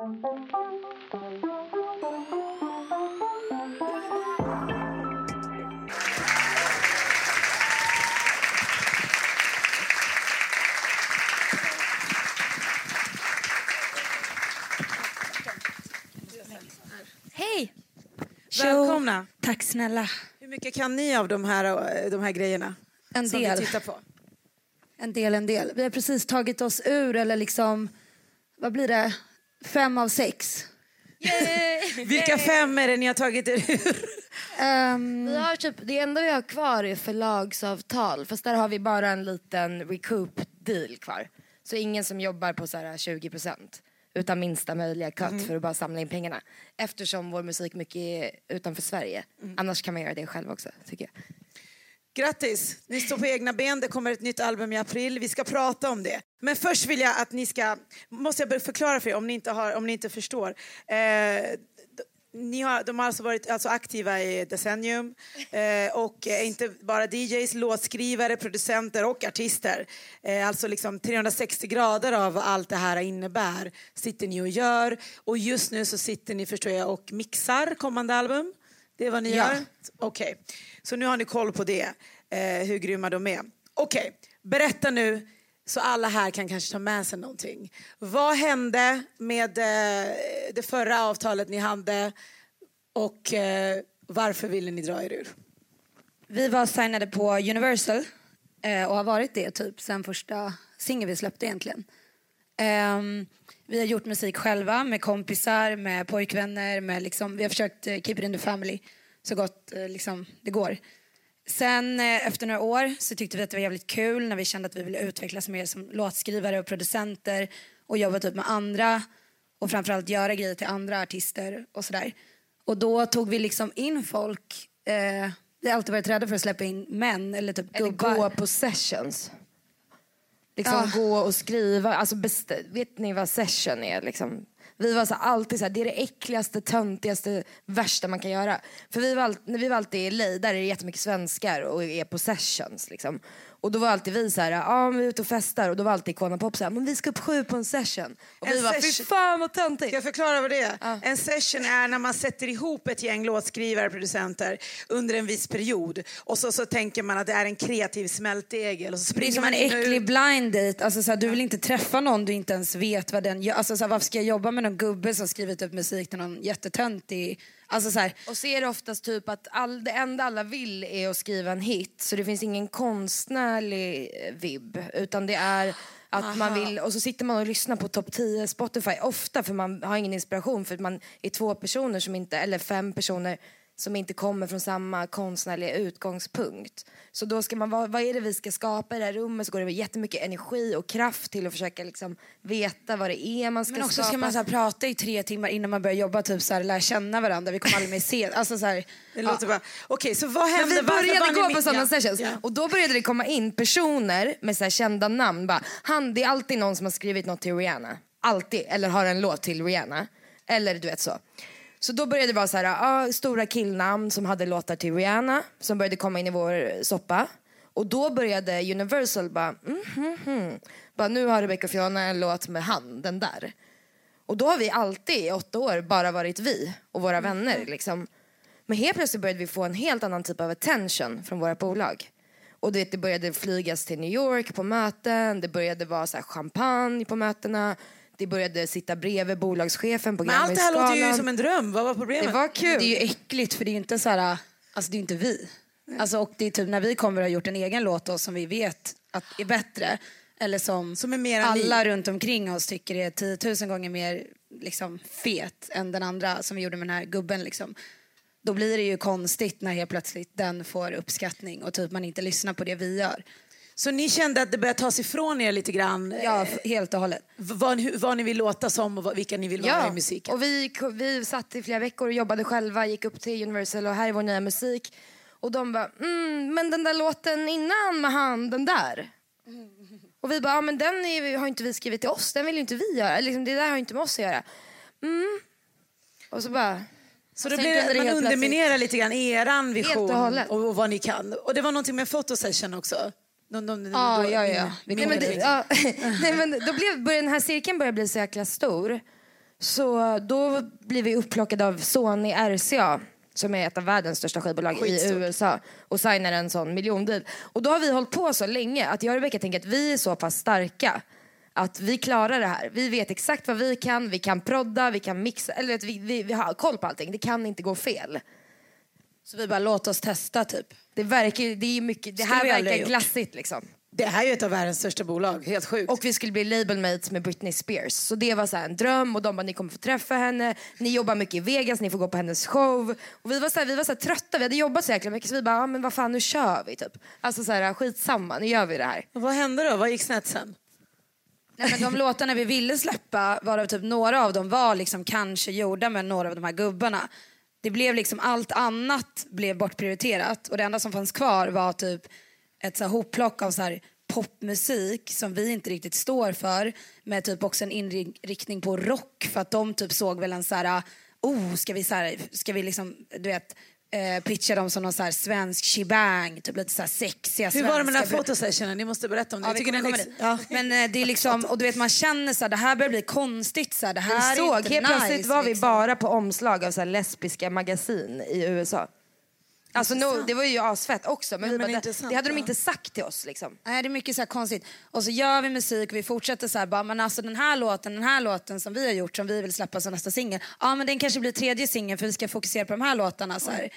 Hej! Välkomna. Tack snälla. Hur mycket kan ni av de här, eh, de här grejerna? En som del. vi tittar på? En del, en del. Vi har precis tagit oss ur, eller liksom, vad blir det? Fem av sex. Vilka fem är det ni har tagit er ur? Ehm, Vi har typ, det enda vi har kvar är förlagsavtal fast där har vi bara en liten recoup deal kvar. Så ingen som jobbar på så här 20% utan minsta möjliga cut för att bara samla in pengarna. Eftersom vår musik mycket är utanför Sverige. Annars kan man göra det själv också tycker jag. Grattis, ni står på egna ben. Det kommer ett nytt album i april. Vi ska prata om det. Men först vill jag att ni ska, måste jag förklara för er om ni inte, har, om ni inte förstår. Eh, ni har, de har alltså varit alltså aktiva i decennium eh, och inte bara DJs, låtskrivare, producenter och artister. Eh, alltså liksom 360 grader av vad allt det här innebär sitter ni och gör. Och just nu så sitter ni, förstår jag, och mixar kommande album. Det är vad ni Ja. gör? Okej, så nu har ni koll på det, eh, hur grymma de är. Okej, berätta nu så alla här kan kanske ta med sig någonting. Vad hände med eh, det förra avtalet ni hade och eh, varför ville ni dra er ur? vi var signade på Universal eh, och har varit det typ sen första singeln vi släppte egentligen. Ehm, vi har gjort musik själva med kompisar, med pojkvänner, med liksom, vi har försökt eh, keep it in the family så gott eh, liksom, det går. Sen eh, efter några år så tyckte vi att det var jävligt kul när vi kände att vi ville utvecklas mer som låtskrivare och producenter och jobba typ med andra och framförallt göra grejer till andra artister och sådär. Och då tog vi liksom in folk, eh, vi har alltid varit rädda för att släppa in män eller typ Eller gubbar. gå på sessions. Liksom Ja. gå och skriva, alltså vet ni vad session är liksom? Vi var så alltid så här, det är det äckligaste, töntigaste, värsta man kan göra. För vi var, när vi var alltid i LA, där är det jättemycket svenskar och är på sessions liksom. Och då var alltid vi så här, ja ah, vi är ute och festar och då var alltid Icona Pop så här, men vi ska upp sju på en session. Och vi En var, fy fan vad Ska töntigt. jag förklara vad det är? En session är när man sätter ihop ett gäng låtskrivare producenter under en viss period och så, så tänker man att det är en kreativ smältdegel och så Det är springer som man en och ut. äcklig blind date. Alltså, så här, du vill inte träffa någon du inte ens vet vad den gör. Alltså, så här, varför ska jag jobba med någon gubbe som skrivit upp musik till någon jättetöntig... Alltså, så här, Och så är det oftast typ att all, det enda alla vill är att skriva en hit så det finns ingen konstnärlig eh, vibb utan det är att man vill, och så sitter man och lyssnar på topp 10 Spotify ofta för man har ingen inspiration för man är två personer som inte, eller fem personer som inte kommer från samma konstnärliga utgångspunkt. Så då ska man, vad, vad är det vi ska skapa i det här rummet så går det jättemycket energi och kraft till att försöka liksom veta vad det är man ska men också skapa. ska man så här, prata i tre timmar innan man börjar jobba, typ så här, lära känna varandra. Vi kommer aldrig mer se... Alltså, så här, Det låter bara... Okej, så vad Men hände? vi Varför började gå på sådana Ja, sessions ja. och då började det komma in personer med så här kända namn. Bara, han, det är alltid någon som har skrivit något till Rihanna. Alltid. Eller har en låt till Rihanna. Eller du vet så. Så då började det vara så här, ah, stora killnamn som hade låtar till Rihanna som började komma in i vår soppa. Och då började Universal bara, mm, mm, mm. bara nu har Rebecca och Fiona en låt med han, den där. Och då har vi alltid i åtta år bara varit vi och våra vänner. Liksom. Men helt plötsligt började vi få en helt annan typ av attention från våra bolag. Och det började flygas till New York på möten, det började vara så här champagne på mötena, det började sitta bredvid bolagschefen på Men allt det här låter ju som en dröm. Vad var problemet? Det var kul. Det är ju äckligt för det är ju inte så här, alltså det är inte vi. Alltså, och det är typ när vi kommer och har gjort en egen låt då, som vi vet att är bättre. Eller som, Som är mer än alla ni. runt omkring oss tycker är 10 000 gånger mer liksom, fet än den andra som vi gjorde med den här gubben. Liksom. Då blir det ju konstigt när helt plötsligt den får uppskattning och typ man inte lyssnar på det vi gör. Så ni kände att det började tas ifrån er lite grann? Ja, eh, helt och hållet. vad, vad ni vill låta som och vilka ni vill vara i musiken? och vi, vi satt i flera veckor och jobbade själva, gick upp till Universal och här är vår nya musik. Och de bara, mm, men den där låten innan med han, den där. Och vi bara, ja, men den är, har inte vi skrivit till oss, den vill ju inte vi göra. Liksom, det där har inte med oss att göra. Mm. Och så bara, Så då blir det, man underminerar lite grann eran vision och, och vad ni kan. Och det var någonting med fotosession också? De, de, Ja, då- ja, ja. Nej, men, det, ja, nej, men då blev, började den här cirkeln började bli så jäkla stor. Så då blir vi upplockade av Sony RCA som är ett av världens största skivbolag i Skitstort. USA och signar en sån miljondeal. Och då har vi hållit på så länge att jag och Rebecca tänker att vi är så pass starka att vi klarar det här. Vi vet exakt vad vi kan, vi kan prodda, vi kan mixa, eller att vi, vi, vi har koll på allting. Det kan inte gå fel. Så vi bara låt oss testa typ. Det, verkar, det, är mycket, det här verkar glassigt liksom. Det här är ju ett av världens största bolag, helt sjukt. Och vi skulle bli labelmates med Britney Spears. Så det var så här en dröm och de bara ni kommer få träffa henne, ni jobbar mycket i Vegas, ni får gå på hennes show. Och vi var så här, vi var så trötta, vi hade jobbat så jäkla mycket så vi bara, ja men vad fan nu kör vi typ. Alltså så här skitsamma, nu gör vi det här. Och vad hände då? Vad gick snett sen? Nej, men de låtarna vi ville släppa, varav typ några av dem var liksom kanske gjorda med några av de här gubbarna. Det blev liksom allt annat blev bortprioriterat och det enda som fanns kvar var typ ett så här hopplock av så här popmusik som vi inte riktigt står för med typ också en inriktning på rock för att de typ såg väl en så här oh ska vi så här, ska vi liksom du vet eh, pitcha dem som någon så här svensk shebang, typ lite så här sexiga Hur var det med den här fotosessionen? Ni måste berätta om det. Ja, Jag vi kommer dit. ja. Men eh, det är liksom, och du vet man känner så här, det här börjar bli konstigt så här, det här Vi är såg, inte helt nice, plötsligt var vi liksom. bara på omslag av så här lesbiska magasin i USA. Alltså no, det var ju asfett också men, vi men bara, det, det hade de inte sagt till oss liksom. Nej det är mycket så konstigt. Och så gör vi musik och vi fortsätter så här bara, men alltså den här låten, den här låten som vi har gjort som vi vill släppa som nästa singel. Ja men den kanske blir tredje singeln för vi ska fokusera på de här låtarna så här.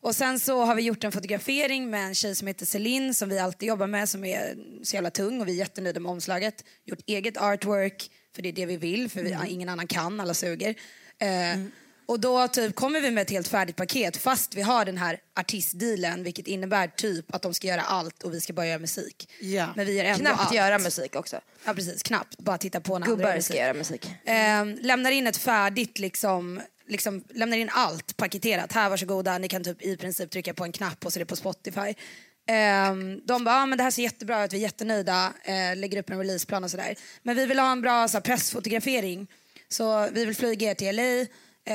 Och sen så har vi gjort en fotografering med en tjej som heter Celine som vi alltid jobbar med som är så jävla tung och vi är jättenöjda med omslaget. Gjort eget artwork för det är det vi vill för vi, ingen annan kan, alla suger. Eh, Och då typ kommer vi med ett helt färdigt paket fast vi har den här artistdealen vilket innebär typ att de ska göra allt och vi ska bara göra musik. Ja. Men vi gör ändå Knappt allt. göra musik också. Ja precis, knappt. Bara titta på när Gubbar musik. ska göra musik. Eh, lämnar in ett färdigt liksom, liksom, lämnar in allt paketerat. Här varsågoda, ni kan typ i princip trycka på en knapp och så är det på Spotify. Eh, de bara, ah, men det här ser jättebra ut, vi är jättenöjda, eh, lägger upp en releaseplan och sådär. Men vi vill ha en bra så här, pressfotografering. Så vi vill flyga er till LA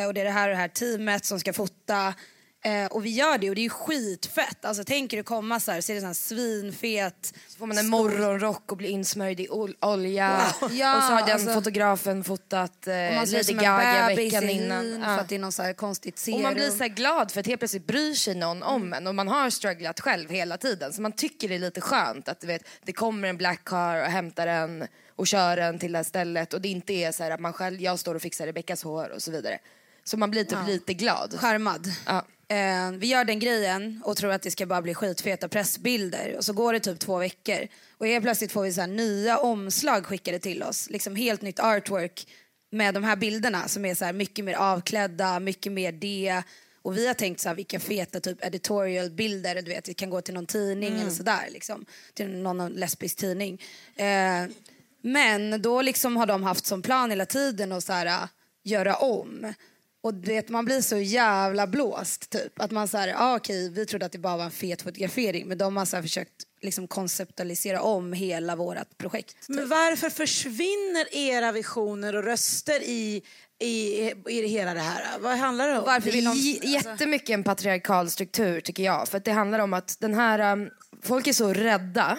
och det är det här och det här teamet som ska fota. Eh, och vi gör det och det är skitfett. Alltså tänker du komma så här, ser det sån här svinfet. Så får man en morgonrock och blir insmörjd i ol- olja. Wow. Ja, och så har den alltså- fotografen fotat eh, Och man Lady Gaga veckan innan. för att det är någon så här konstigt serum. Och man blir så glad för att helt plötsligt bryr sig någon om en och man har strugglat själv hela tiden så man tycker det är lite skönt att du vet, det kommer en black car och hämtar en och kör en till det här stället och det inte är så här att man själv, jag står och fixar Rebeckas hår och så vidare. Så man blir typ lite glad. Skärmad. Ja. Eh, vi gör den grejen och tror att det ska bara bli skitfeta pressbilder. Och så går det typ två veckor. Och helt plötsligt får vi så nya omslag skickade till oss. Liksom helt nytt artwork med de här bilderna som är så mycket mer avklädda, mycket mer det. Och vi har tänkt så här, vilka feta typ editorial-bilder, du vet, vi kan gå till någon tidning eller sådär liksom. Till någon, lesbisk tidning. Eh, men då liksom har de haft som plan hela tiden att så här, göra om. Och du vet, man blir så jävla blåst typ. Att man säger, ah, okej vi trodde att det bara var en fet fotografering men de har så här, försökt liksom konceptualisera om hela vårt projekt. Typ. Men varför försvinner era visioner och röster i, i, i hela det här? Vad handlar det om? Varför vill de... J- Jättemycket en patriarkal struktur tycker jag. För att det handlar om att den här, um, folk är så rädda.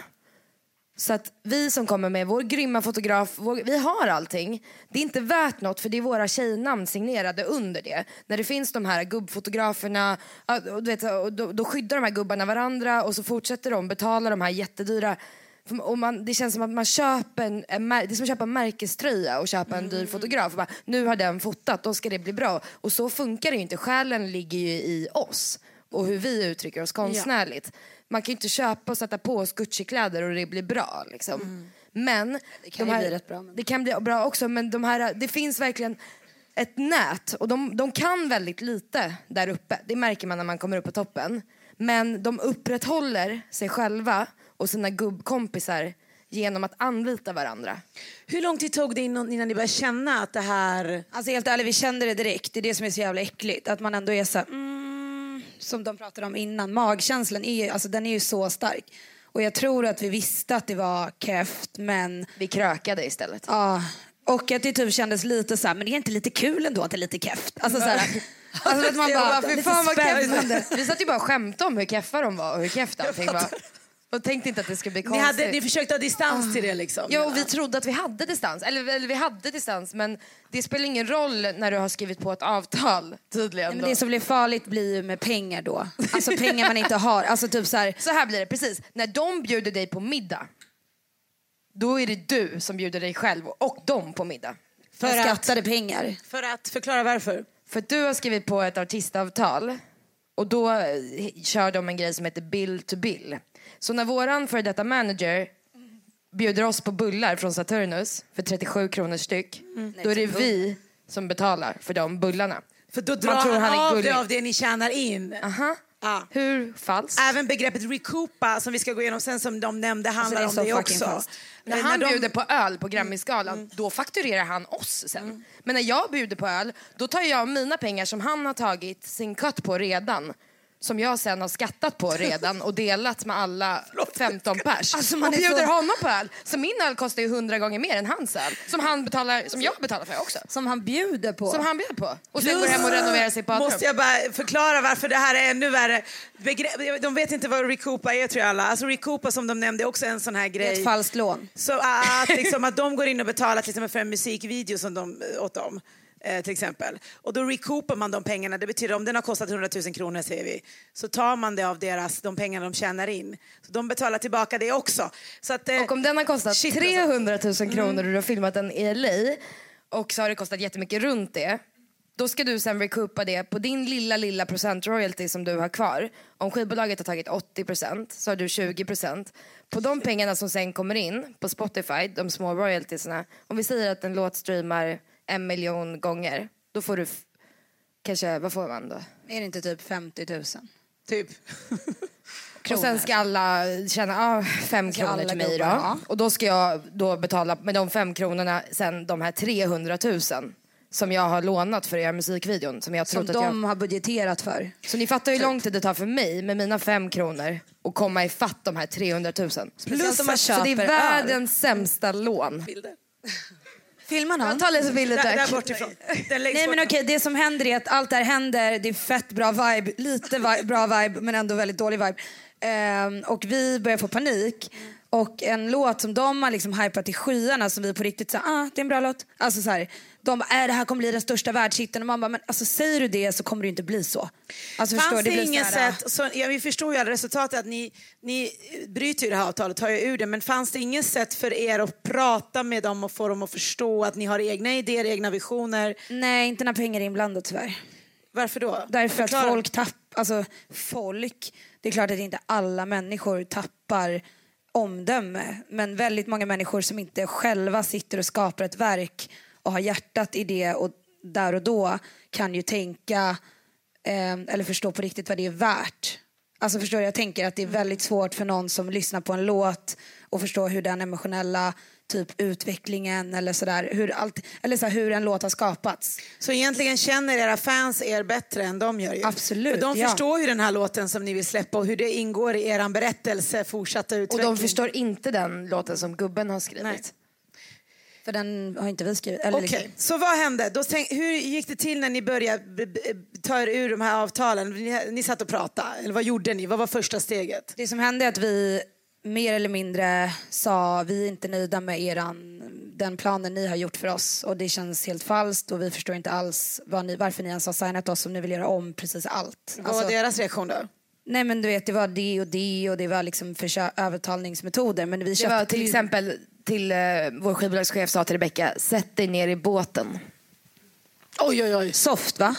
Så att vi som kommer med vår grymma fotograf, vår, vi har allting. Det är inte värt något för det är våra tjejnamn signerade under det. När det finns de här gubbfotograferna, ja, och du vet, och då, då skyddar de här gubbarna varandra och så fortsätter de betala de här jättedyra och man, det känns som att man köper en, en, det är som att köpa en märkeströja och köpa en dyr fotograf. Och bara, nu har den fotat, då ska det bli bra. Och så funkar det ju inte. Själen ligger ju i oss och hur vi uttrycker oss konstnärligt. Man kan ju inte köpa och sätta på oss Gucci-kläder och det blir bra. Liksom. Men det kan de ju här, bli rätt bra, men- Det kan bli bra också men de här, det finns verkligen ett nät och de, de kan väldigt lite där uppe. Det märker man när man kommer upp på toppen. Men de upprätthåller sig själva och sina gubbkompisar genom att anlita varandra. Hur lång tid tog det innan, innan ni började känna att det här... Alltså helt ärligt, vi kände det direkt. Det är det som är så jävla äckligt. Att man ändå är så här, mm, som de pratade om innan. Magkänslan är ju, alltså, den är ju så stark. Och jag tror att vi visste att det var keft men Vi krökade istället. Ja, och att det typ kändes lite så här, men det är inte lite kul ändå att det är lite keft? Alltså så här, alltså att man bara, Fy lite fan vad. Vi satt ju bara och skämtade om hur keffa de var och hur kefft allting var. Och tänkte inte att det skulle bli Ni, konstigt. hade, ni försökte ha distans till det liksom? Ja, och vi trodde att vi hade distans. Eller, eller vi hade distans, men det spelar ingen roll när du har skrivit på ett avtal tydligen. Men då. det som blir farligt blir ju med pengar då. Alltså pengar man inte har. Alltså typ så här, Så här blir det precis. När de bjuder dig på middag, då är det du som bjuder dig själv och dem på middag. för att- skattade pengar. För att förklara varför. För att du har skrivit på ett artistavtal och då eh, kör de en grej som heter bill to bill. Så när våran före detta manager bjuder oss på bullar från Saturnus för 37 kronor styck, då är det vi som betalar för de bullarna. För då Man drar tror han, han av gullig. det av det ni tjänar in. Aha. Ja. Hur falskt? Även begreppet recoupa som vi ska gå igenom sen som de nämnde handlar Alltså, det om det också. fast. När han de- bjuder på öl på Grammyskalan, då fakturerar han oss sen. Men när jag bjuder på öl, då tar jag mina pengar som han har tagit sin cut på redan, som jag sen har skattat på redan och delat med alla 15 pers. Alltså, man och bjuder så- honom på öl. Så min öl kostar ju 100 gånger mer än hans öl. Som, han betalar, som jag betalar för också. Som han bjuder på. Som han bjöd på. Och sen Plus- går hem och renoverar sitt badrum. Måste jag bara förklara varför det här är ännu värre. Begre- de vet inte vad recoupa är tror jag alla. Alltså recoupa som de nämnde är också en sån här Det är grej. ett falskt lån. Så att, liksom, att de går in och betalar till exempel för en musikvideo som de, åt dem. Eh, till exempel. Och då recoupar man de pengarna. Det betyder om den har kostat 100 000 kronor säger vi. Så tar man det av deras, de pengarna de tjänar in. Så de betalar tillbaka det också. Så att, eh, Och om den har kostat shit, alltså. 300 000 kronor och du har filmat den i LA och så har det kostat jättemycket runt det. Då ska du sen recoupa det på din lilla, lilla procent royalty som du har kvar. Om skivbolaget har tagit 80 procent så har du 20 procent. På de pengarna som sen kommer in på Spotify, de små royaltiesna. Om vi säger att en låt streamar en miljon gånger, då får du kanske, vad får man då? Är det inte typ 50 000? Typ. Och sen ska alla tjäna ah, fem Ska kronor till mig då. ja. Och då ska jag då betala med de fem kronorna sen de här 300 000 som jag har lånat för att göra musikvideon. Som jag Som att de jag... har budgeterat för. Så ni fattar hur lång tid det tar för mig med mina fem kronor och komma ifatt de här 300 000. Speciellt om man Så det är köper världens sämsta lån. Bilder. Filmar någon? Ta lite bilder Där, där bortifrån. Läggs Nej men okej, det som händer är att allt det här händer, det är fett bra vibe, lite vi- bra vibe men ändå väldigt dålig vibe. Ehm, och vi börjar få panik. Och en låt som de har liksom hypat i skyarna som vi på riktigt säger, ah det är en bra låt. Alltså så här, de bara, äh, det här kommer bli den största världshitten och man bara, men alltså säger du det så kommer det inte bli så. Alltså förstår Fanns du? det, blir inget här, sätt, så, ja, vi förstår ju alla resultatet att ni, ni bryter ju det här avtalet, tar ju ur det, men fanns det inget sätt för er att prata med dem och få dem att förstå att ni har egna idéer, egna visioner? Nej, inte när pengar är inblandat tyvärr. Varför då? Därför att Förklara. folk tappar, alltså folk, det är klart att inte alla människor tappar omdöme. Men väldigt många människor som inte själva sitter och skapar ett verk och har hjärtat i det och där och då kan ju tänka eh, eller förstå på riktigt vad det är värt. Alltså förstår? Jag tänker att det är väldigt svårt för någon som lyssnar på en låt och förstå hur den emotionella typ utvecklingen eller sådär, hur, allt, eller så här, hur en låt har skapats. Så egentligen känner era fans er bättre än de gör ju? Absolut, För de ja. förstår ju den här låten som ni vill släppa och hur det ingår i er berättelse, fortsatta Och utveckling. de förstår inte den låten som gubben har skrivit. Nej. För den har inte vi skrivit. Eller Okej, liksom. så vad hände? Då tänk, hur gick det till när ni började ta er ur de här avtalen? Ni, ni satt och pratade, eller vad gjorde ni? Vad var första steget? Det som hände är att vi mer eller mindre sa vi är inte nöjda med eran, den planen ni har gjort för oss och det känns helt falskt och vi förstår inte alls vad ni, varför ni ens har signat oss om ni vill göra om precis allt. Vad Alltså, var deras reaktion då? nej men du vet det var det och det och det var liksom övertalningsmetoder men vi Det köpte var till exempel till eh, vår skivbolagschef sa till Rebecca, sätt dig ner i båten. Oj, oj, oj. soft va?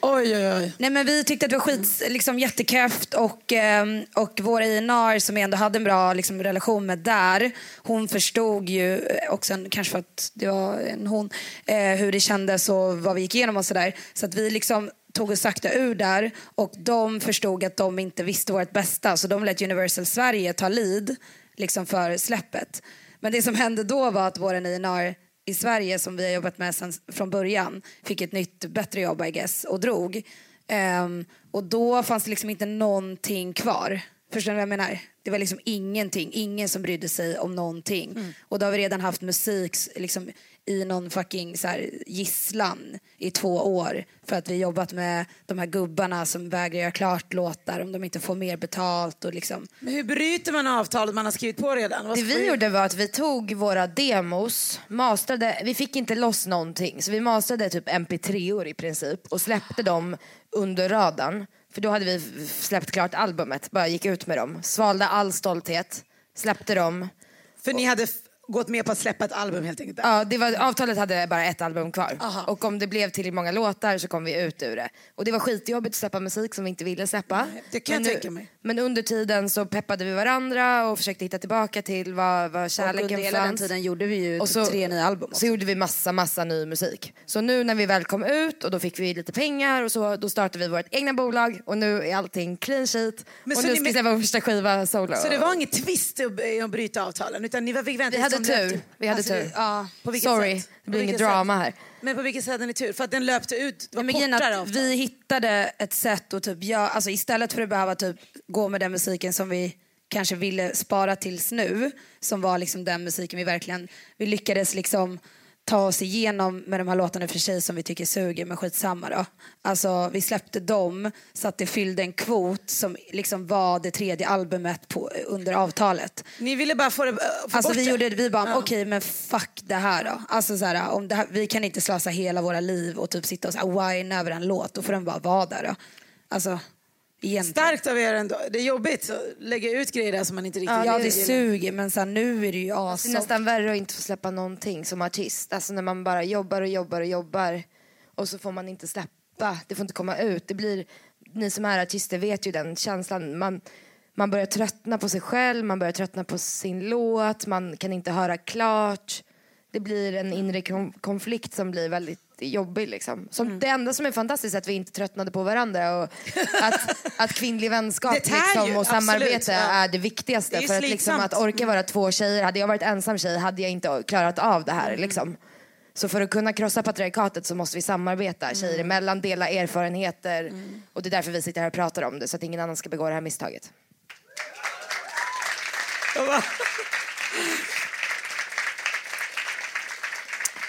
Oj, oj, oj. Nej men vi tyckte att det var skit, liksom jättekräft och, ehm, och vår A&R som vi ändå hade en bra liksom, relation med där, hon förstod ju eh, också, kanske för att det var en hon, eh, hur det kändes och vad vi gick igenom och sådär. Så att vi liksom tog oss sakta ur där och de förstod att de inte visste vårt bästa så de lät Universal Sverige ta lead liksom för släppet. Men det som hände då var att vår A&R i Sverige som vi har jobbat med sen, från början fick ett nytt bättre jobb I guess och drog. Ehm, och då fanns det liksom inte någonting kvar. Förstår ni vad jag menar? Det var liksom ingenting, ingen som brydde sig om någonting. Och då har vi redan haft musik liksom, i någon fucking så här, gisslan i två år för att vi jobbat med de här gubbarna som vägrar göra klart låtar om de inte får mer betalt och liksom. Men hur bryter man avtalet man har skrivit på redan? Vad Det vi gjorde var att vi tog våra demos, mastrade, vi fick inte loss någonting så vi mastrade typ mp3-or i princip och släppte dem under radarn. För då hade vi släppt klart albumet, bara gick ut med dem. Svalde all stolthet, släppte dem. För ni hade gått med på att släppa ett album helt enkelt? Ja, det var, avtalet hade bara ett album kvar. Aha. Och om det blev tillräckligt många låtar så kom vi ut ur det. Och det var skitjobbigt att släppa musik som vi inte ville släppa. det kan jag men tänka mig. Men under tiden så peppade vi varandra och försökte hitta tillbaka till vad, vad Och kärleken under hela den fanns. tiden gjorde vi ju Och typ så- tre nya album. Så gjorde vi massa, massa ny musik. Så nu när vi väl kom ut och då fick vi lite pengar och så, då startade vi vårt egna bolag och nu är allting clean sheet. Men och så nu ska vi släppa vår första skiva solo. Så det var ingen twist att, att bryta avtalen utan ni var fick vänta Vi hade löpte- tur. Vi hade Alltså, tur. Ja. På vilket Sorry, sätt? det blir inget drama här. Men på vilket sätt hade ni tur? För att den löpte ut, det var men kortare avtal. vi hittade ett sätt att typ göra, alltså istället för att behöva typ gå med den musiken som vi kanske ville spara tills nu, som var liksom den musiken vi verkligen, vi lyckades liksom ta oss igenom med de här låtarna för sig som vi tycker suger, men skitsamma då. Alltså vi släppte dem så att det fyllde en kvot som liksom var det tredje albumet på, under avtalet. Ni ville bara få, det, äh, få Alltså bort vi det. gjorde vi bara, Ja. okej men fuck det här då. Alltså så här, om det här, vi kan inte slösa hela våra liv och typ sitta och whina över en låt, då får den bara vara där då. Alltså, egentligen. Starkt av er ändå. Det är jobbigt att lägga ut grejer där som man inte riktigt Ja det gillar. suger men så här, nu är det ju Det är nästan värre att inte få släppa någonting som artist. Alltså när man bara jobbar och jobbar och jobbar och så får man inte släppa. Det får inte komma ut. Det blir, ni som är artister vet ju den känslan. Man, man börjar tröttna på sig själv, man börjar tröttna på sin låt, man kan inte höra klart. Det blir en inre kon- konflikt som blir väldigt jobbig. Liksom. Som Mm. Det enda som är fantastiskt är att vi inte tröttnade på varandra och att, att kvinnlig vänskap liksom, ju, och samarbete absolut, ja. är det viktigaste. Det är för att, liksom, att orka vara två tjejer, hade jag varit ensam tjej hade jag inte klarat av det här. Liksom. Så för att kunna krossa patriarkatet så måste vi samarbeta tjejer emellan, dela erfarenheter och det är därför vi sitter här och pratar om det så att ingen annan ska begå det här misstaget.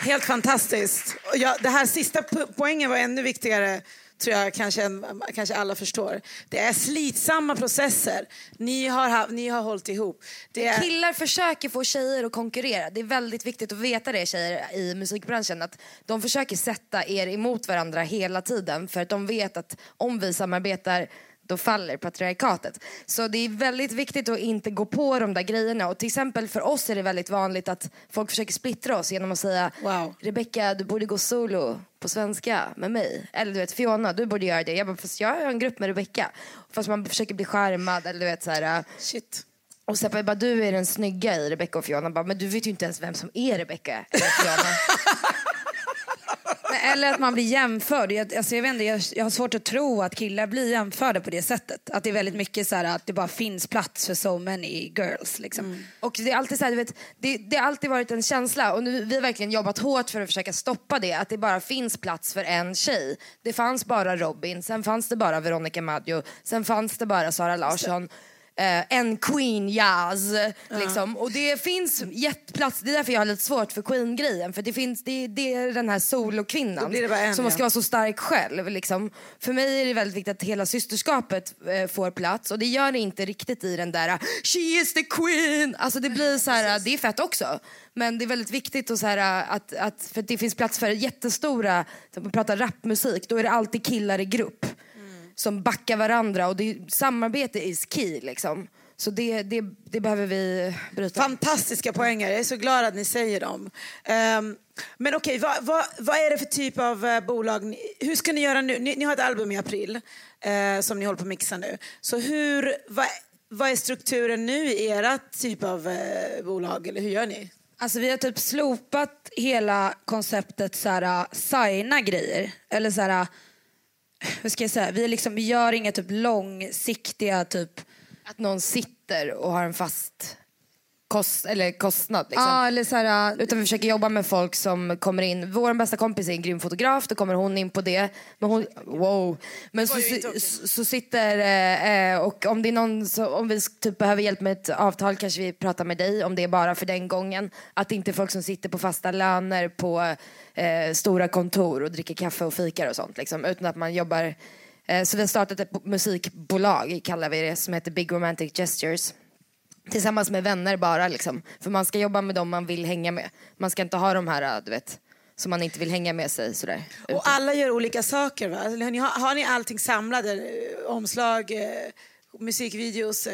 Helt fantastiskt. Ja, det här sista po- poängen var ännu viktigare tror jag kanske, än- kanske alla förstår. Det är slitsamma processer. Ni har, ni har hållit ihop. Det är, Killar försöker få tjejer att konkurrera. Det är väldigt viktigt att veta det tjejer i musikbranschen. Att de försöker sätta er emot varandra hela tiden. För att de vet att om vi samarbetar då faller patriarkatet. Så det är väldigt viktigt att inte gå på de där grejerna. Och till exempel för oss är det väldigt vanligt att folk försöker splittra oss genom att säga Wow. Rebecca, du borde gå solo på svenska med mig. Eller du vet, Fiona, du borde göra det. Jag bara, fast jag har en grupp med Rebecca. Fast man försöker bli skärmad eller du vet så här. shit. Och Seppa bara, du är den snygga i Rebecca och Fiona. Bara, men du vet ju inte ens vem som är Rebecca eller Fiona. Eller att man blir jämförd. Jag, alltså jag, vet inte, jag, jag har svårt att tro att killar blir jämförda på det sättet. Att det är väldigt mycket så här att det bara finns plats för so many girls. Liksom. och det är alltid så här, du vet, det, det har alltid varit en känsla och nu, vi har verkligen jobbat hårt för att försöka stoppa det. Att det bara finns plats för en tjej. Det fanns bara Robin, sen fanns det bara Veronica Maggio, sen fanns det bara Sara Larsson. Eh, en Queen Jazz. Liksom. Och det finns jätteplats, det är därför jag har lite svårt för Queen-grejen. För det, finns, det, det är den här solokvinnan som ja. ska vara så stark själv. Liksom. För mig är det väldigt viktigt att hela systerskapet eh, får plats och det gör det inte riktigt i den där She is the queen! Alltså det blir så här, det är fett också. Men det är väldigt viktigt och så här, att, att, för det finns plats för jättestora, om man pratar rapmusik, då är det alltid killar i grupp som backar varandra och det samarbete is key liksom. Så det, det, det behöver vi bryta. Fantastiska poänger. Jag är så glad att ni säger dem. Ehm, men okej, vad, vad, vad är det för typ av eh, bolag? Ni, hur ska ni göra nu? Ni, ni har ett album i april eh, som ni håller på att mixa nu. Så hur, vad, vad är strukturen nu i era typ av eh, bolag? Eller hur gör ni? Alltså vi har typ slopat hela konceptet så här, signa grejer. Eller så här, hur ska jag säga, vi, liksom, vi gör inga typ långsiktiga typ Att någon sitter och har en fast kost, eller kostnad. Liksom. Ja, eller så här, äh, Utan vi försöker jobba med folk som kommer in. Vår bästa kompis är en grym fotograf, då kommer hon in på det. Men hon, wow. Men så, så, så sitter, eh, och om det är någon, så, om vi typ behöver hjälp med ett avtal kanske vi pratar med dig om det är bara för den gången. Att det inte är folk som sitter på fasta löner på eh, stora kontor och dricker kaffe och fikar och sånt. Liksom, utan att man jobbar eh, så vi har startat ett musikbolag, kallar vi det, som heter Big Romantic Gestures. Tillsammans med vänner bara liksom. För man ska jobba med dem man vill hänga med. Man ska inte ha de här, du vet, som man inte vill hänga med sig sådär. Och alla gör olika saker va? Har ni, har ni allting samlat? Eh, Omslag, eh, musikvideos? Eh,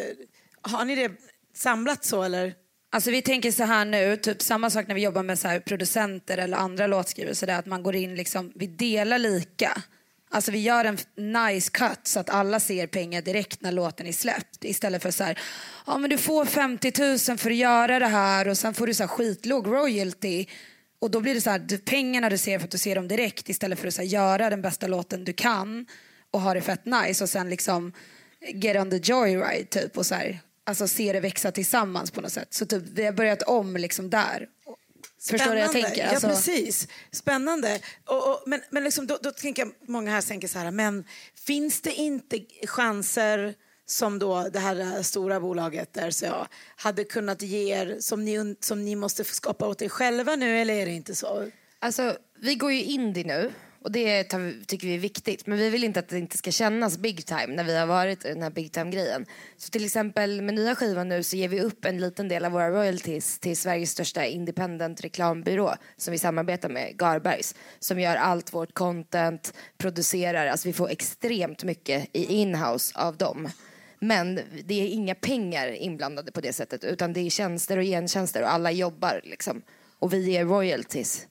har ni det samlat så eller? Alltså vi tänker så här nu, typ samma sak när vi jobbar med så här producenter eller andra låtskrivare, så där att man går in liksom, vi delar lika. Alltså vi gör en nice cut så att alla ser pengar direkt när låten är släppt. Istället för så här, ja men du får 50 000 för att göra det här och sen får du så här skitlåg royalty. Och då blir det så här, du- pengarna du ser för att du ser dem direkt istället för att så här, göra den bästa låten du kan och ha det fett nice och sen liksom get on the joyride typ och så här, alltså se det växa tillsammans på något sätt. Så typ vi har börjat om liksom där. Förstår du vad jag Spännande. tänker? Ja, Alltså- precis. Spännande. Och, och, men men liksom, då, då tänker jag, många här tänker så här, men finns det inte chanser som då det här eh, stora bolaget där så jag hade kunnat ge er som ni, som ni måste skapa åt er själva nu eller är det inte så? Alltså, vi går ju indie nu och det tar tycker vi är viktigt. Men vi vill inte att det inte ska kännas big time när vi har varit i den här big time-grejen. Så till exempel med nya skivan nu så ger vi upp en liten del av våra royalties till Sveriges största independent reklambyrå som vi samarbetar med, Garbergs. Som gör allt vårt content, producerar, alltså vi får extremt mycket i inhouse av dem. Men det är inga pengar inblandade på det sättet utan det är tjänster och gentjänster och alla jobbar liksom. Och vi ger royalties.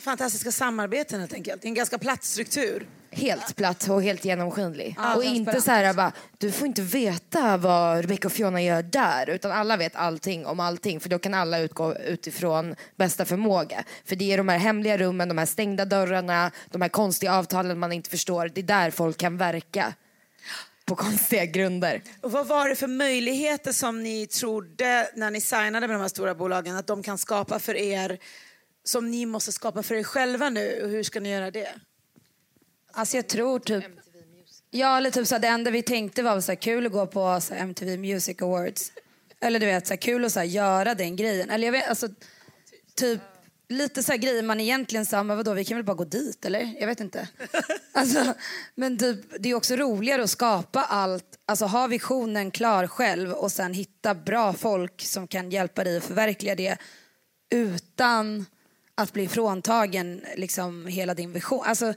Fantastiska samarbeten helt enkelt. En ganska platt struktur. Helt platt och helt genomskinlig. Ja, och inte så här bara, du får inte veta vad Rebecca och Fiona gör där. Utan alla vet allting om allting. För då kan alla utgå utifrån bästa förmåga. För det är de här hemliga rummen, de här stängda dörrarna, de här konstiga avtalen man inte förstår. Det är där folk kan verka. På konstiga grunder. Och vad var det för möjligheter som ni trodde när ni signade med de här stora bolagen att de kan skapa för er som ni måste skapa för er själva nu och hur ska ni göra det? Alltså jag tror typ... Ja, eller typ så här, det enda vi tänkte var så här, kul att gå på så här, MTV Music Awards. Eller du vet, så här, kul att så här, göra den grejen. Eller jag vet, alltså, typ lite så här grejer man egentligen sa, men vadå, vi kan väl bara gå dit, eller? Jag vet inte. Alltså, men typ, det är också roligare att skapa allt, alltså ha visionen klar själv och sen hitta bra folk som kan hjälpa dig att förverkliga det utan att bli fråntagen liksom hela din vision. Alltså,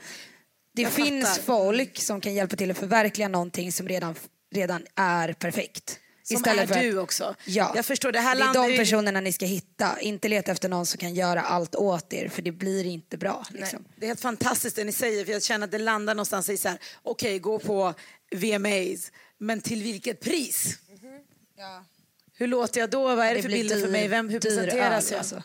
det Jag finns fattar. folk som kan hjälpa till att förverkliga någonting som redan, redan är perfekt. Som är du också. Ja. Jag förstår, det här det är de personerna ni ska hitta. Inte leta efter någon som kan göra allt åt er för det blir inte bra. Liksom. Det är helt fantastiskt det ni säger för jag känner att det landar någonstans i så här, okej gå på VMAs, men till vilket pris? Hur låter jag då? Vad är det, för blir bilder för dyr- mig? Vem, hur presenteras öl, jag? alltså.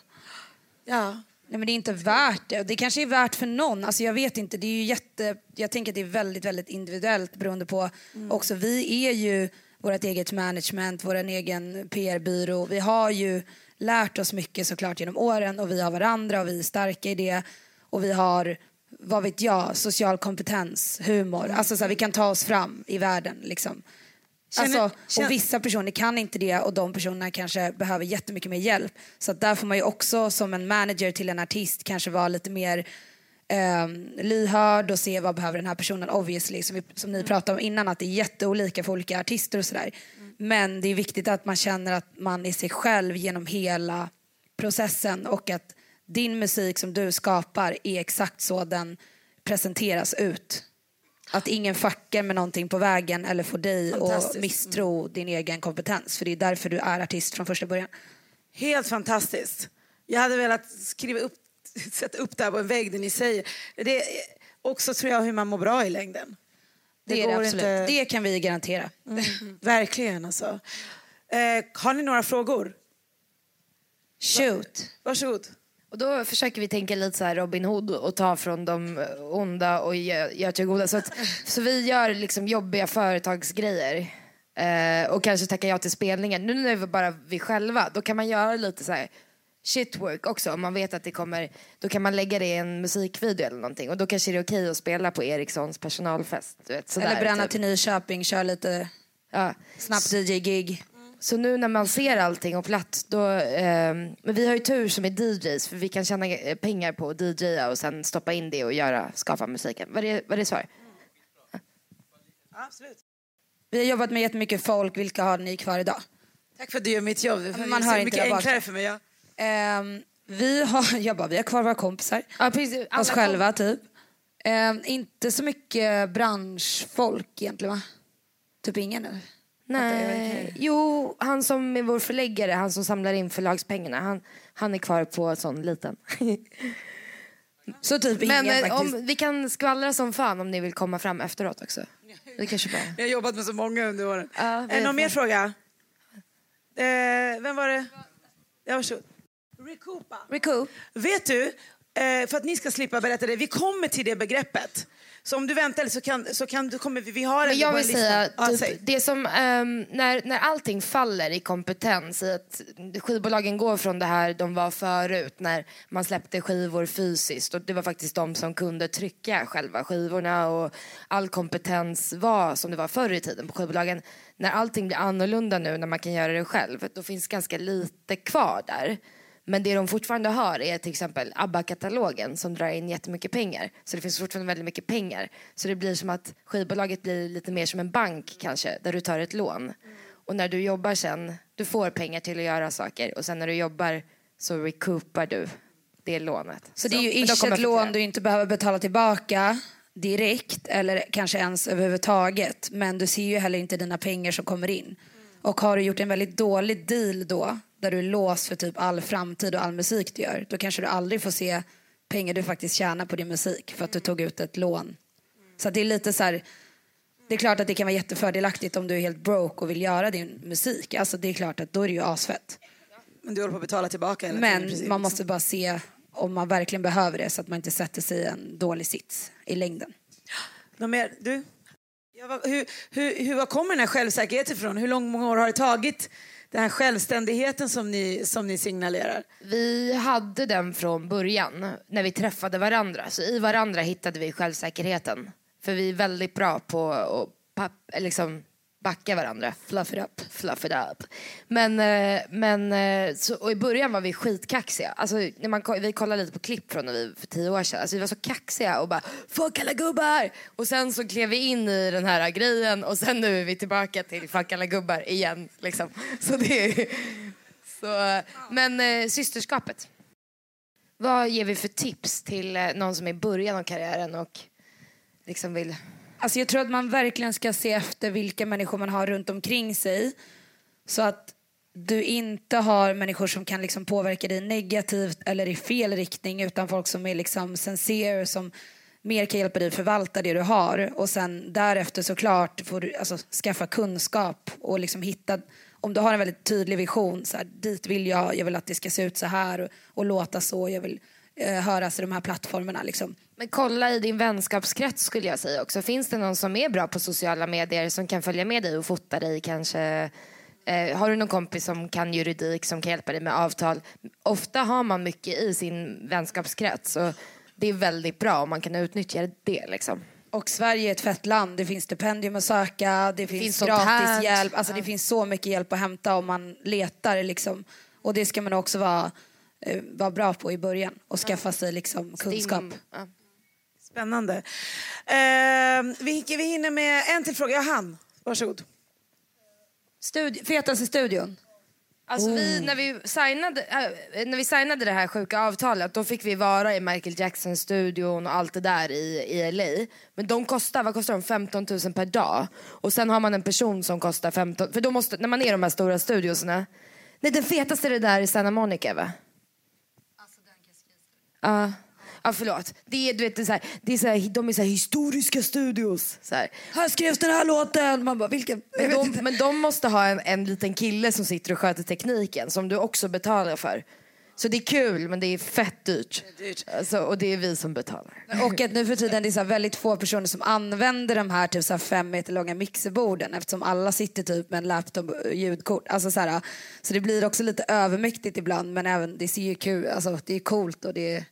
Ja. Nej, men det är inte värt det. Det kanske är värt för någon. Alltså, jag vet inte. Det är ju jätte, jag tänker att det är väldigt, väldigt individuellt beroende på också. Vi är ju vårt eget management, vår egen PR-byrå. Vi har ju lärt oss mycket såklart genom åren och vi har varandra och vi är starka i det. Och vi har, vad vet jag, social kompetens, humor. Alltså så här, vi kan ta oss fram i världen liksom. Känner- Alltså, känner- och vissa personer kan inte det och de personerna kanske behöver jättemycket mer hjälp. Så där får man ju också som en manager till en artist kanske vara lite mer um, lyhörd och se vad behöver den här personen obviously. Som, vi, som ni pratade om innan att det är jätteolika för olika artister och sådär. Men det är viktigt att man känner att man är sig själv genom hela processen och att din musik som du skapar är exakt så den presenteras ut. Att ingen fuckar med någonting på vägen eller får dig att Fantastiskt. misstro din egen kompetens. För det är därför du är artist från första början. Helt fantastiskt. Jag hade velat skriva upp, sätta upp det här på en vägg det ni säger. Det är också tror jag hur man mår bra i längden. Det, är det absolut. inte- Det kan vi garantera. Verkligen alltså. Eh, har ni några frågor? Shoot. Varsågod. Och då försöker vi tänka lite så här Robin Hood och ta från de onda och gö- göra till goda. Så, att, så vi gör liksom jobbiga företagsgrejer. Eh, och kanske tacka ja till spelningen. Nu när vi bara vi själva, då kan man göra lite så här shitwork också. Om man vet att det kommer, då kan man lägga det i en musikvideo eller någonting. Och då kanske det är okej att spela på Ericssons personalfest. Du vet, sådär, Eller bränna typ. till Nyköping, köra lite Ja. snabbt DJ-gig. Så nu när man ser allting och platt, då... ehm, men vi har ju tur som är DJs för vi kan tjäna eh, pengar på att DJa och sen stoppa in det och göra, skapa musiken. Var det, var det svar? Absolut. Vi har jobbat med jättemycket folk, vilka har ni kvar idag? Tack för att du gör mitt jobb. Det men man man hör hör inte mycket enklare för mig. Ja. Ehm, vi har, jag bara, vi har kvar våra kompisar. Ja, precis. Oss själva typ. Ehm, inte så mycket branschfolk egentligen va? Typ ingen eller? Nej. Jo, han som är vår förläggare, han som samlar in förlagspengarna, han, han är kvar på sån liten. Så typ Men ingen eh, faktiskt. om, vi kan skvallra som fan om ni vill komma fram efteråt också. Det kanske bara... Jag har jobbat med så många under åren. Ja, vi har någon mer fråga? Eh, vem var det? Ja, varsågod. Recoupa. Recoup. Vet du, eh, för att ni ska slippa berätta det, vi kommer till det begreppet. Så om du väntar så kan, så kan du, kommer vi, vi har Men jag vill säga, Ja, typ, säg. det som, ehm, när, när allting faller i kompetens, i att skivbolagen går från det här de var förut, när man släppte skivor fysiskt och det var faktiskt de som kunde trycka själva skivorna och all kompetens var som det var förr i tiden på skivbolagen. När allting blir annorlunda nu, när man kan göra det själv, då finns ganska lite kvar där. Men det de fortfarande har är till exempel ABBA-katalogen som drar in jättemycket pengar. Så det finns fortfarande väldigt mycket pengar. Så det blir som att skivbolaget blir lite mer som en bank kanske, där du tar ett lån. Och när du jobbar sen, du får pengar till att göra saker och sen när du jobbar så recoupar du det lånet. Så det är ju ish ett lån du inte behöver betala tillbaka direkt eller kanske ens överhuvudtaget. Men du ser ju heller inte dina pengar som kommer in. Och har du gjort en väldigt dålig deal då, där du är låst för typ all framtid och all musik du gör, då kanske du aldrig får se pengar du faktiskt tjänar på din musik för att du tog ut ett lån. Så det är lite så här, det är klart att det kan vara jättefördelaktigt om du är helt broke och vill göra din musik. Alltså det är klart att då är det ju asfett. Men du håller på att betala tillbaka hela. Men man måste bara se om man verkligen behöver det så att man inte sätter sig i en dålig sits i längden. Någon mer? Du? Ja, hur, hur, hur, var kommer den här självsäkerheten ifrån? Hur lång, många år har det tagit? Den här självständigheten som ni, som ni signalerar. Vi hade den från början, när vi träffade varandra. Så i varandra hittade vi självsäkerheten. För vi är väldigt bra på att liksom backa varandra. Fluff it up. Fluff it up. Men, eh, men eh, så, och i början var vi skitkaxiga. Alltså, när man, vi kollade lite på klipp från när vi för tio år sedan. Alltså, vi var så kaxiga och bara fuck alla gubbar. Och sen så klev vi in i den här grejen och sen nu är vi tillbaka till fuck alla gubbar igen. Liksom. Så det är, så, men eh, systerskapet. Vad ger vi för tips till någon som är i början av karriären och liksom vill... Alltså jag tror att man verkligen ska se efter vilka människor man har runt omkring sig. Så att du inte har människor som kan liksom påverka dig negativt eller i fel riktning utan folk som är liksom sincere, som mer kan hjälpa dig förvalta det du har. Och sen därefter såklart får du alltså, skaffa kunskap och liksom hitta om du har en väldigt tydlig vision, så här, dit vill jag, jag vill att det ska se ut så här och, och låta så, jag vill eh, höras i de här plattformarna. Liksom. Men kolla i din vänskapskrets skulle jag säga också. Finns det någon som är bra på sociala medier som kan följa med dig och fota dig kanske? Eh, har du någon kompis som kan juridik som kan hjälpa dig med avtal? Ofta har man mycket i sin vänskapskrets och det är väldigt bra om man kan utnyttja det liksom. Och Sverige är ett fett land. Det finns stipendium att söka, det finns, finns gratis hjälp. Alltså det finns så mycket hjälp att hämta om man letar. Liksom. Och det ska man också vara, eh, vara bra på i början och skaffa sig liksom, kunskap. Stim- ja. Spännande. Eh, vi, vi hinner med en till fråga. Ja, han. Varsågod. Studi- fetaste studion? Alltså vi, Oh. när, vi signade, äh, när vi signade det här sjuka avtalet då fick vi vara i Michael Jackson-studion och allt det där i, i LA. Men de kostar, vad kostar de? 15 000 per dag. Och sen har man en person som kostar 15 För då måste, när man är i de här stora studiosarna. Nej den fetaste är det där i Santa Monica va? Ja. Ja förlåt. Det är, du vet, det är så här, det är så här, de är så här historiska studios. Så här. Här skrevs den här låten! Man bara, vilken? Men, de, men de måste ha en, en liten kille som sitter och sköter tekniken som du också betalar för. Så det är kul men det är fett dyrt. dyrt. Alltså, och det är vi som betalar. Och att nu för tiden det är så väldigt få personer som använder de här typ så här fem meter långa mixerborden eftersom alla sitter typ med en laptop och ljudkort. Alltså så, här, så det blir också lite övermäktigt ibland men även det ser ju kul, alltså det är coolt och det är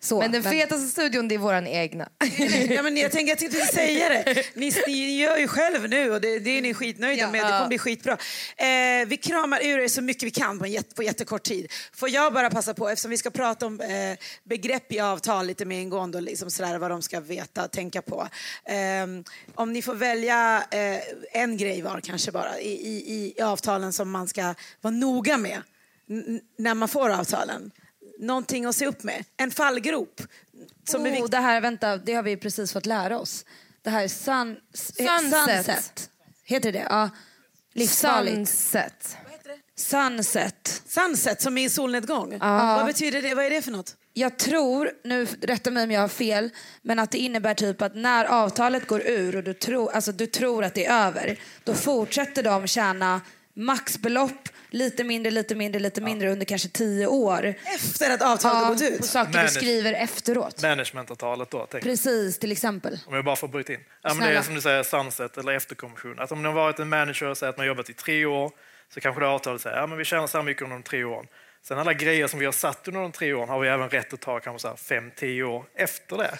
så. Men den fetaste studion det är våran egna. Ja, men jag tänkte jag tänkte säga det. Ni, ni gör ju själv nu och det, det är ni skitnöjda Ja. med. Det kommer bli skitbra. Eh, vi kramar ur er så mycket vi kan på, en jätte, på jättekort tid. Får jag bara passa på, eftersom vi ska prata om eh, begrepp i avtal lite mer ingående och liksom sådär, vad de ska veta, tänka på. Eh, om ni får välja eh, en grej var kanske bara i, i, i avtalen som man ska vara noga med när man får avtalen. Någonting att se upp med. En fallgrop. Som är oh, viktig. det här, vänta, det har vi precis fått lära oss. Det här är sun, Sunset. sunset. Heter det? Ja. Livsfarligt. Sunset. Sunset. Sunset som är solnedgång. Vad betyder det? Vad är det för något? Jag tror, nu rätta mig om jag har fel, men att det innebär typ att när avtalet går ur och du, tro, alltså du tror att det är över, då fortsätter de tjäna maxbelopp, lite mindre, lite mindre, lite mindre under kanske tio år. Efter att avtalet har gått På ut? saker du Men- skriver efteråt. Managementavtalet då, tänker jag. Precis, till exempel. om jag bara får bryta in. Ja, men det Snälla. är som du säger, sunset eller efterkommission. Att om det har varit en manager och säger att man har jobbat i tre år så kanske det avtalet säger att ja, men vi tjänar så här mycket under de tre åren. Sen alla grejer som vi har satt under de tre åren har vi även rätt att ta kanske så här fem, tio år efter det.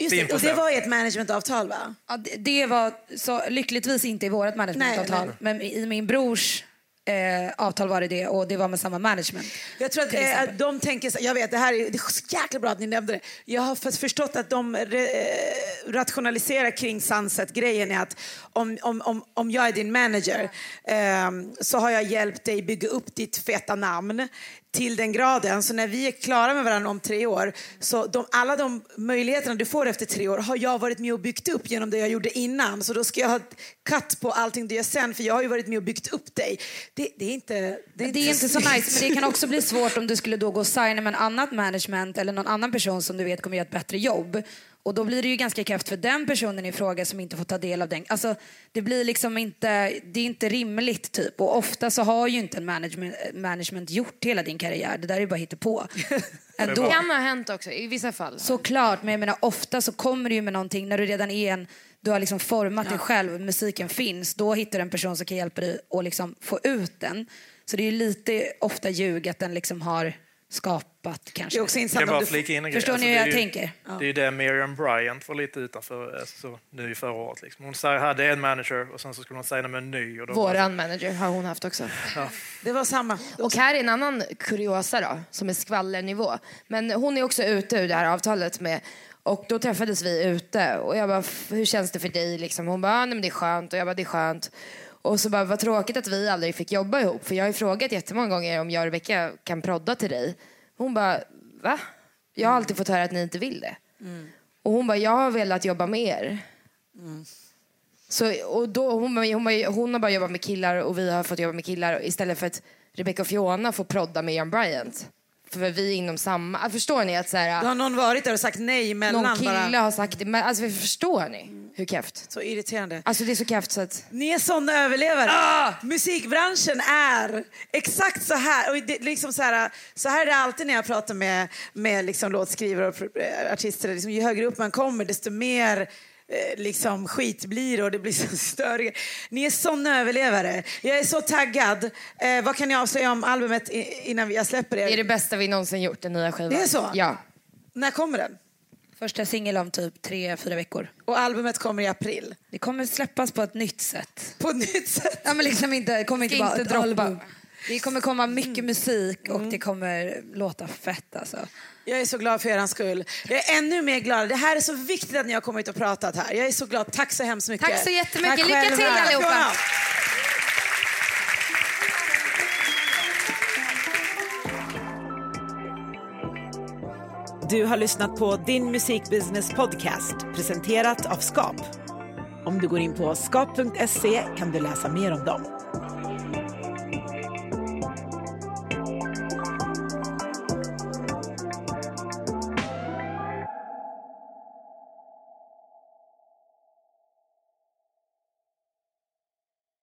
Just det, och det 10%. var ett managementavtal va? Ja, det, det var så, lyckligtvis inte i vårt managementavtal, Nej, nej. men i min brors eh, avtal var det det och det var med samma management. Jag tror att eh, de tänker, jag vet det här är, det är så jäkla bra att ni nämnde det. Jag har för- förstått att de re, eh, rationaliserar kring Sunset-grejen är att om, om, om, om jag är din manager eh, så har jag hjälpt dig bygga upp ditt feta namn till den graden så när vi är klara med varandra om tre år så de, alla de möjligheterna du får efter tre år har jag varit med och byggt upp genom det jag gjorde innan så då ska jag ha cut på allting du gör sen för jag har ju varit med och byggt upp dig. Det, det är inte det är Det är inte så nice, men det kan också bli svårt om du skulle då gå och signa med en annat management eller någon annan person som du vet kommer göra ett bättre jobb. Och då blir det ju ganska kräft för den personen i fråga som inte får ta del av den. Alltså, det blir liksom inte, det är inte rimligt typ. Och ofta så har ju inte en management, management gjort hela din karriär. Det där är ju bara hittepå. Ändå. Det kan ha hänt också i vissa fall. Såklart, men jag menar ofta så kommer du ju med någonting när du redan är en, du har liksom format dig själv, musiken finns, då hittar du en person som kan hjälpa dig att liksom få ut den. Så det är ju lite ofta ljug att den liksom har skapat Det kanske. är också intressant om du flika in? Förstår ni det hur är jag ju- tänker? Det är ju det Miriam Bryant var lite utanför alltså, nu i förra året. Liksom. Hon sa- hade en manager och sen så skulle hon signa med en ny. Och då Våran manager har hon haft också. Det var samma. Och här är en annan kuriosa då, som är skvallernivå. Men hon är också ute ur det här avtalet med och då träffades vi ute och jag bara, "F- hur känns det för dig? Liksom. Hon bara, "Ah, nej, men det är skönt och jag bara, det är skönt. Och så bara, vad tråkigt att vi aldrig fick jobba ihop för jag har ju frågat jättemånga gånger om jag och Rebecca kan prodda till dig. Hon bara, va? Jag har alltid fått höra att ni inte vill det. Och hon bara, jag har velat jobba med er. Så, och då, hon, hon, hon har bara jobbat med killar och vi har fått jobba med killar istället för att Rebecca och Fiona får prodda med Jan Bryant. För vi inom samma... Förstår ni att så här, Då har någon varit där och sagt nej emellan någon kille bara. har sagt det? Men, alltså, förstår ni hur keft? Så irriterande. Alltså det är så keft så att... Ni är såna överlevare. Musikbranschen är exakt så här. Och det, liksom så, här så här är det alltid när jag pratar med, med liksom låtskrivare och pro- artister. Liksom, ju högre upp man kommer desto mer eh, liksom, skit blir och det blir så större. Ni är såna överlevare. Jag är så taggad. Eh, vad kan ni avslöja om albumet innan jag släpper Det är er? det bästa vi någonsin gjort, den nya skivan. Det är så? Ja. När kommer den? Första singel om typ tre, fyra veckor. Och albumet kommer i april. Det kommer släppas på ett nytt sätt. På ett nytt sätt. Ja, men liksom inte, det kommer inte Ska bara inte ett droppa. album. Det kommer komma mycket musik och Mm. det kommer låta fett alltså. Jag är så glad för er skull. Jag är ännu mer glad. Det här är så viktigt att ni har kommit och pratat här. Jag är så glad. Tack så hemskt mycket. Tack så jättemycket. Tack Lycka till allihopa. Du har lyssnat på Din musikbusiness podcast presenterat av Skap. Om du går in på skap.se kan du läsa mer om dem.